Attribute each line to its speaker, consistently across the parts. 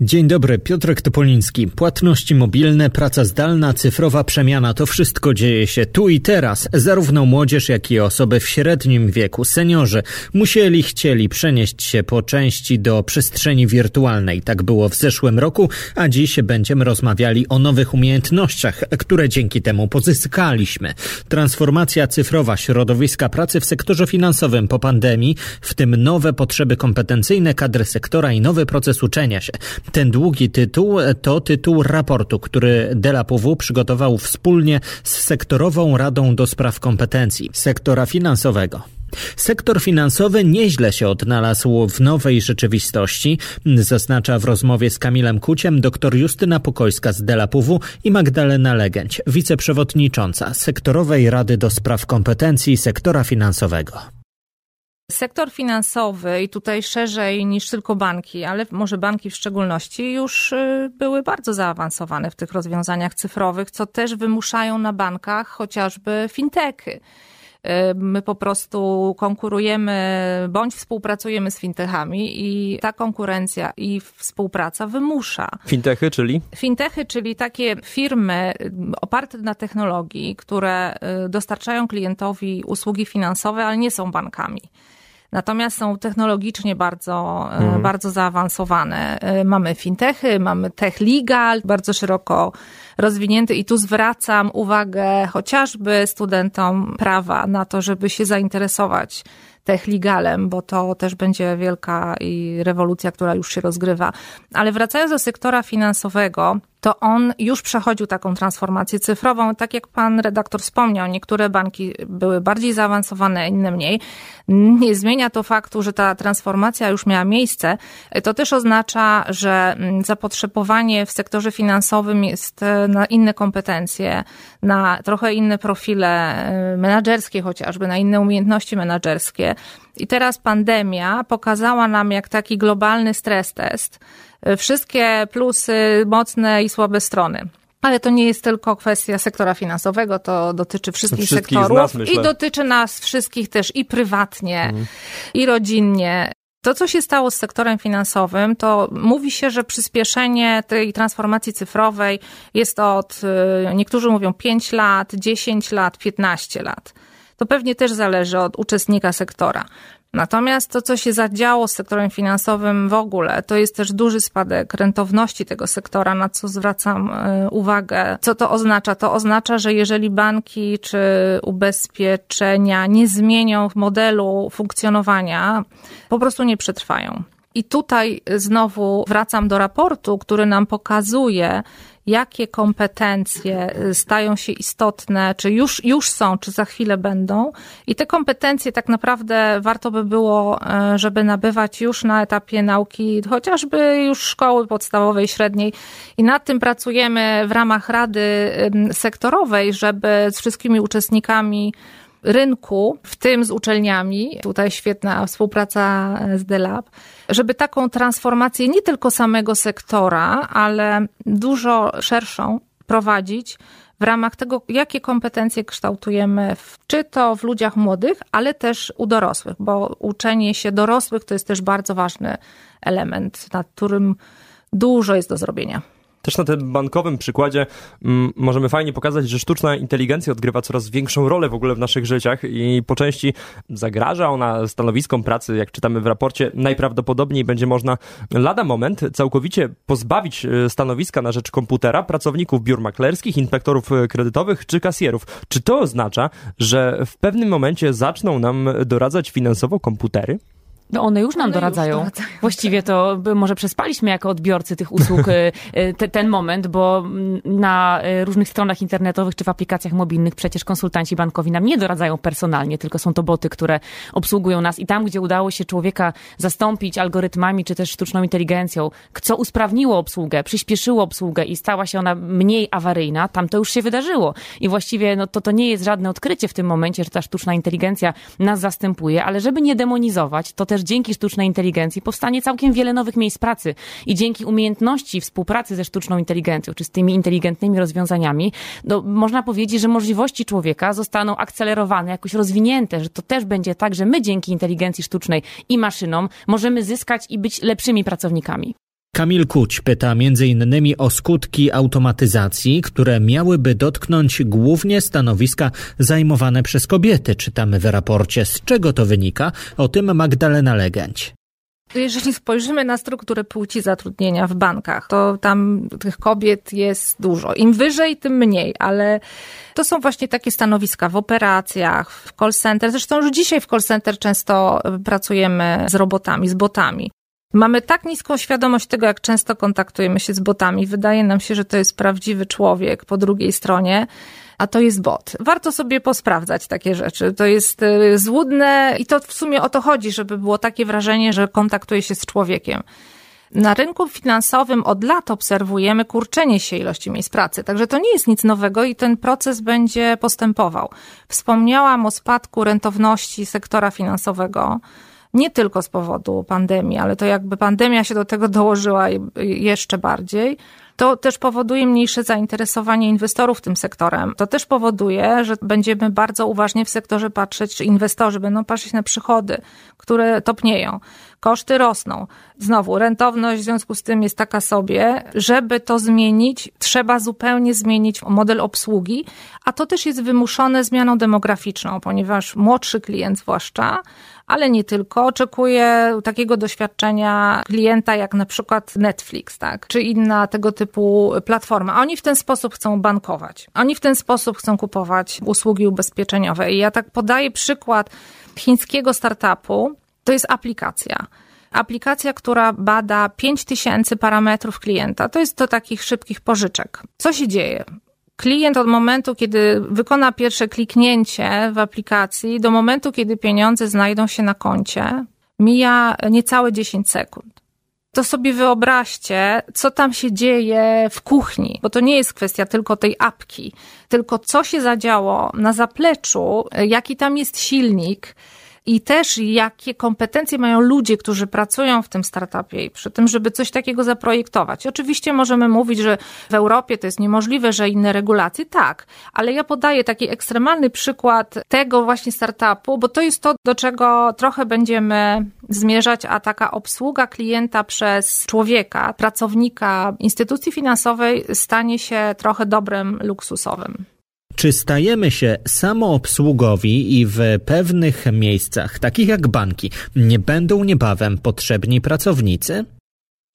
Speaker 1: Dzień dobry, Piotrek Topoliński. Płatności mobilne, praca zdalna, cyfrowa przemiana to wszystko dzieje się tu i teraz. Zarówno młodzież, jak i osoby w średnim wieku, seniorzy, musieli, chcieli przenieść się po części do przestrzeni wirtualnej. Tak było w zeszłym roku, a dziś będziemy rozmawiali o nowych umiejętnościach, które dzięki temu pozyskaliśmy. Transformacja cyfrowa środowiska pracy w sektorze finansowym po pandemii, w tym nowe potrzeby kompetencyjne kadry sektora i nowy proces uczenia się. Ten długi tytuł to tytuł raportu, który DELAPW przygotował wspólnie z sektorową Radą do Spraw Kompetencji sektora finansowego. Sektor finansowy nieźle się odnalazł w nowej rzeczywistości, zaznacza w rozmowie z Kamilem Kuciem dr Justyna Pokojska z DELAPW i Magdalena Legęć, wiceprzewodnicząca Sektorowej Rady do Spraw Kompetencji sektora finansowego.
Speaker 2: Sektor finansowy i tutaj szerzej niż tylko banki, ale może banki w szczególności, już y, były bardzo zaawansowane w tych rozwiązaniach cyfrowych, co też wymuszają na bankach chociażby fintechy. My po prostu konkurujemy bądź współpracujemy z fintechami i ta konkurencja i współpraca wymusza.
Speaker 3: Fintechy, czyli?
Speaker 2: Fintechy, czyli takie firmy oparte na technologii, które dostarczają klientowi usługi finansowe, ale nie są bankami. Natomiast są technologicznie bardzo, e, mhm. bardzo zaawansowane. E, mamy fintechy, mamy tech legal, bardzo szeroko rozwinięty i tu zwracam uwagę chociażby studentom prawa na to, żeby się zainteresować tech legalem, bo to też będzie wielka i rewolucja, która już się rozgrywa. Ale wracając do sektora finansowego, to on już przechodził taką transformację cyfrową. Tak jak pan redaktor wspomniał, niektóre banki były bardziej zaawansowane, inne mniej. Nie zmienia to faktu, że ta transformacja już miała miejsce. To też oznacza, że mm, zapotrzebowanie w sektorze finansowym jest e, na inne kompetencje, na trochę inne profile e, menedżerskie chociażby, na inne umiejętności menedżerskie. I teraz pandemia pokazała nam, jak taki globalny stres test, y, wszystkie plusy, mocne i słabe strony. Ale to nie jest tylko kwestia sektora finansowego, to dotyczy wszystkich, wszystkich sektorów nas, i dotyczy nas wszystkich też i prywatnie, mhm. i rodzinnie. To, co się stało z sektorem finansowym, to mówi się, że przyspieszenie tej transformacji cyfrowej jest od, y, niektórzy mówią 5 lat, 10 lat, 15 lat to pewnie też zależy od uczestnika sektora. Natomiast to, co się zadziało z sektorem finansowym w ogóle, to jest też duży spadek rentowności tego sektora, na co zwracam e, uwagę. Co to oznacza? To oznacza, że jeżeli banki czy ubezpieczenia nie zmienią modelu funkcjonowania, po prostu nie przetrwają. I tutaj znowu wracam do raportu, który nam pokazuje, jakie kompetencje y, stają się istotne, czy już, już są, czy za chwilę będą. I te kompetencje tak naprawdę warto by było, y, żeby nabywać już na etapie nauki, chociażby już szkoły podstawowej, średniej. I nad tym pracujemy w ramach Rady Sektorowej, żeby z wszystkimi uczestnikami rynku, w tym z uczelniami, tutaj świetna współpraca z DELAB, żeby taką transformację nie tylko samego sektora, ale dużo szerszą prowadzić w ramach tego, jakie kompetencje kształtujemy, w, czy to w ludziach młodych, ale też u dorosłych, bo uczenie się dorosłych to jest też bardzo ważny element, nad którym dużo jest do zrobienia.
Speaker 3: Też na tym bankowym przykładzie mm, możemy fajnie pokazać, że sztuczna inteligencja odgrywa coraz większą rolę w ogóle w naszych życiach i po części zagraża ona stanowiskom pracy, jak czytamy w raporcie. Najprawdopodobniej będzie można lada moment całkowicie pozbawić e, stanowiska na rzecz komputera pracowników biur maklerskich, inspektorów e, kredytowych czy kasjerów. Czy to oznacza, że w pewnym momencie zaczną nam doradzać finansowo komputery?
Speaker 4: No one już nam one doradzają. Już doradzają. Właściwie to może przespaliśmy jako odbiorcy tych usług y, y, te, ten moment, bo na y, różnych stronach internetowych czy w aplikacjach mobilnych przecież konsultanci bankowi nam nie doradzają personalnie, tylko są to boty, które obsługują nas i tam, gdzie udało się człowieka zastąpić algorytmami czy też sztuczną inteligencją, co usprawniło obsługę, przyspieszyło obsługę i stała się ona mniej awaryjna, tam to już się wydarzyło. I właściwie no, to, to nie jest żadne odkrycie w tym momencie, że ta sztuczna inteligencja nas zastępuje, ale żeby nie demonizować, to te też dzięki sztucznej inteligencji powstanie całkiem wiele nowych miejsc pracy i dzięki umiejętności współpracy ze sztuczną inteligencją, czy z tymi inteligentnymi rozwiązaniami, no, można powiedzieć, że możliwości człowieka zostaną akcelerowane, jakoś rozwinięte, że to też będzie tak, że my dzięki inteligencji sztucznej i maszynom możemy zyskać i być lepszymi pracownikami.
Speaker 1: Kamil Kuć pyta m.in. o skutki automatyzacji, które miałyby dotknąć głównie stanowiska zajmowane przez kobiety, czytamy w raporcie. Z czego to wynika? O tym Magdalena Legęć.
Speaker 2: Jeżeli spojrzymy na strukturę płci zatrudnienia w bankach, to tam tych kobiet jest dużo. Im wyżej, tym mniej, ale to są właśnie takie stanowiska w operacjach, w call center. Zresztą już dzisiaj w call center często pracujemy z robotami, z botami. Mamy tak niską świadomość tego, jak często kontaktujemy się z botami. Wydaje nam się, że to jest prawdziwy człowiek po drugiej stronie, a to jest bot. Warto sobie posprawdzać takie rzeczy. To jest y, złudne i to w sumie o to chodzi, żeby było takie wrażenie, że kontaktuje się z człowiekiem. Na rynku finansowym od lat obserwujemy kurczenie się ilości miejsc pracy, także to nie jest nic nowego i ten proces będzie postępował. Wspomniałam o spadku rentowności sektora finansowego nie tylko z powodu pandemii, ale to jakby pandemia się do tego dołożyła jeszcze bardziej. To też powoduje mniejsze zainteresowanie inwestorów tym sektorem. To też powoduje, że będziemy bardzo uważnie w sektorze patrzeć, czy inwestorzy będą patrzeć na przychody, które topnieją. Koszty rosną. Znowu, rentowność w związku z tym jest taka sobie. Żeby to zmienić, trzeba zupełnie zmienić model obsługi, a to też jest wymuszone zmianą demograficzną, ponieważ młodszy klient zwłaszcza ale nie tylko. Oczekuję takiego doświadczenia klienta jak na przykład Netflix, tak, czy inna tego typu platforma. Oni w ten sposób chcą bankować. Oni w ten sposób chcą kupować usługi ubezpieczeniowe. I ja tak podaję przykład chińskiego startupu. To jest aplikacja aplikacja, która bada 5000 parametrów klienta. To jest do takich szybkich pożyczek. Co się dzieje? klient od momentu, kiedy wykona pierwsze kliknięcie w aplikacji, do momentu, kiedy pieniądze znajdą się na koncie, mija niecałe 10 sekund. To sobie wyobraźcie, co tam się dzieje w kuchni, bo to nie jest kwestia tylko tej apki, tylko co się zadziało na zapleczu, jaki tam jest silnik, i też jakie kompetencje mają ludzie, którzy pracują w tym startupie i przy tym, żeby coś takiego zaprojektować. Oczywiście możemy mówić, że w Europie to jest niemożliwe, że inne regulacje, tak, ale ja podaję taki ekstremalny przykład tego właśnie startupu, bo to jest to, do czego trochę będziemy zmierzać, a taka obsługa klienta przez człowieka, pracownika instytucji finansowej stanie się trochę dobrem luksusowym.
Speaker 1: Czy stajemy się samoobsługowi i w pewnych miejscach, takich jak banki, nie będą niebawem potrzebni pracownicy?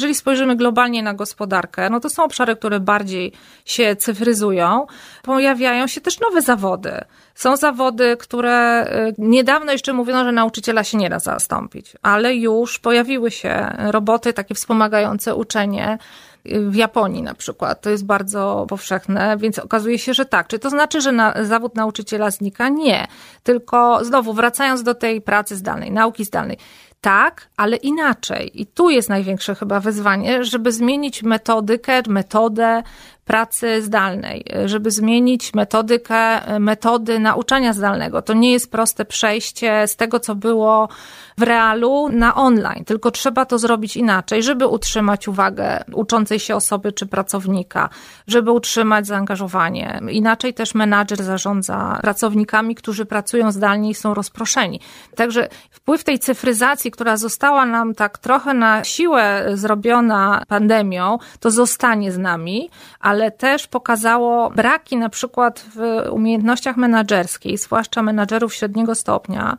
Speaker 2: Jeżeli spojrzymy globalnie na gospodarkę, no to są obszary, które bardziej się cyfryzują. Pojawiają się też nowe zawody. Są zawody, które y, niedawno jeszcze mówiono, że nauczyciela się nie da zastąpić, ale już pojawiły się roboty takie wspomagające uczenie w Japonii na przykład. To jest bardzo powszechne, więc okazuje się, że tak. Czy to znaczy, że na, zawód nauczyciela znika? Nie. Tylko znowu wracając do tej pracy zdalnej, nauki zdalnej. Tak, ale inaczej. I tu jest największe chyba wyzwanie, żeby zmienić metodykę, metodę pracy zdalnej, żeby zmienić metodykę, metody nauczania zdalnego. To nie jest proste przejście z tego, co było w realu na online, tylko trzeba to zrobić inaczej, żeby utrzymać uwagę uczącej się osoby czy pracownika, żeby utrzymać zaangażowanie. Inaczej też menadżer zarządza pracownikami, którzy pracują zdalnie i są rozproszeni. Także wpływ tej cyfryzacji, która została nam tak trochę na siłę zrobiona pandemią, to zostanie z nami, ale też pokazało braki na przykład w umiejętnościach menedżerskich, zwłaszcza menadżerów średniego stopnia,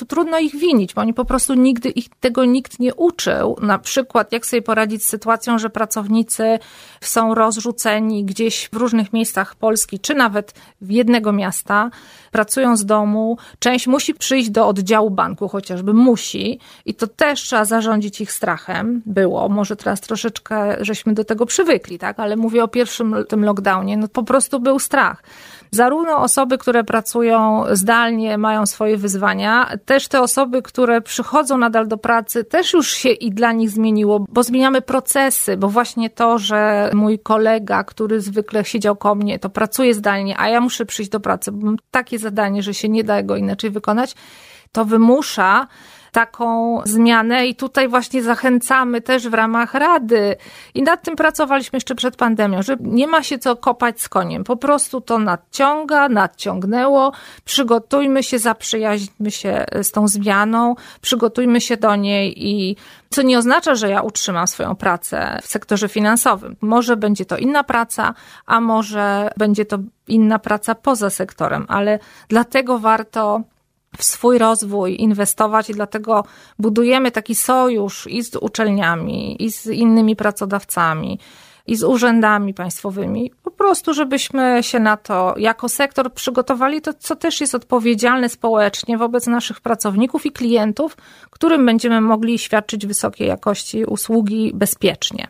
Speaker 2: tu trudno ich winić, bo oni po prostu nigdy ich tego nikt nie uczył. Na przykład, jak sobie poradzić z sytuacją, że pracownicy są rozrzuceni gdzieś w różnych miejscach Polski, czy nawet w jednego miasta, pracują z domu. Część musi przyjść do oddziału banku, chociażby musi, i to też trzeba zarządzić ich strachem. Było, może teraz troszeczkę żeśmy do tego przywykli, tak, ale mówię o pierwszym tym lockdownie, no po prostu był strach. Zarówno osoby, które pracują zdalnie, mają swoje wyzwania, też te osoby, które przychodzą nadal do pracy, też już się i dla nich zmieniło, bo zmieniamy procesy, bo właśnie to, że mój kolega, który zwykle siedział koło mnie, to pracuje zdalnie, a ja muszę przyjść do pracy, bo mam takie zadanie, że się nie da go inaczej wykonać, to wymusza taką zmianę i tutaj właśnie zachęcamy też w ramach Rady i nad tym pracowaliśmy jeszcze przed pandemią, że nie ma się co kopać z koniem. Po prostu to nadciąga, nadciągnęło. Przygotujmy się, zaprzyjaźnimy się z tą zmianą, przygotujmy się do niej i co nie oznacza, że ja utrzymam swoją pracę w sektorze finansowym. Może będzie to inna praca, a może będzie to inna praca poza sektorem, ale dlatego warto w swój rozwój inwestować i dlatego budujemy taki sojusz i z uczelniami, i z innymi pracodawcami, i z urzędami państwowymi, po prostu, żebyśmy się na to jako sektor przygotowali, to co też jest odpowiedzialne społecznie wobec naszych pracowników i klientów, którym będziemy mogli świadczyć wysokiej jakości usługi bezpiecznie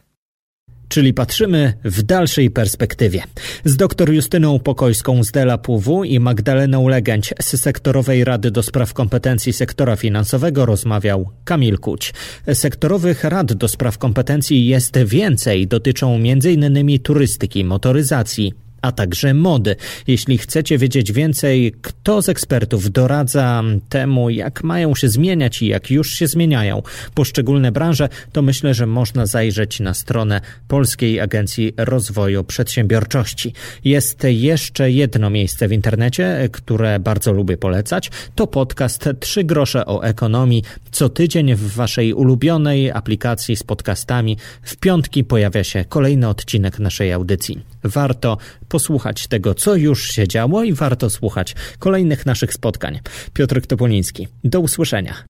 Speaker 1: czyli patrzymy w dalszej perspektywie. Z dr Justyną Pokojską z Dela PW i Magdaleną Legęć z Sektorowej Rady do Spraw Kompetencji Sektora Finansowego rozmawiał Kamil Kuć. Sektorowych rad do spraw kompetencji jest więcej, dotyczą m.in. turystyki, motoryzacji, a także mody. Jeśli chcecie wiedzieć więcej, kto z ekspertów doradza temu, jak mają się zmieniać i jak już się zmieniają poszczególne branże, to myślę, że można zajrzeć na stronę Polskiej Agencji Rozwoju Przedsiębiorczości. Jest jeszcze jedno miejsce w internecie, które bardzo lubię polecać. To podcast Trzy grosze o ekonomii. Co tydzień w waszej ulubionej aplikacji z podcastami w piątki pojawia się kolejny odcinek naszej audycji. Warto posłuchać tego, co już się działo i warto słuchać kolejnych naszych spotkań. Piotr Topoliński. Do usłyszenia.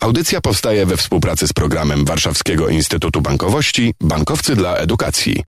Speaker 5: Audycja powstaje we współpracy z programem Warszawskiego Instytutu Bankowości Bankowcy dla Edukacji.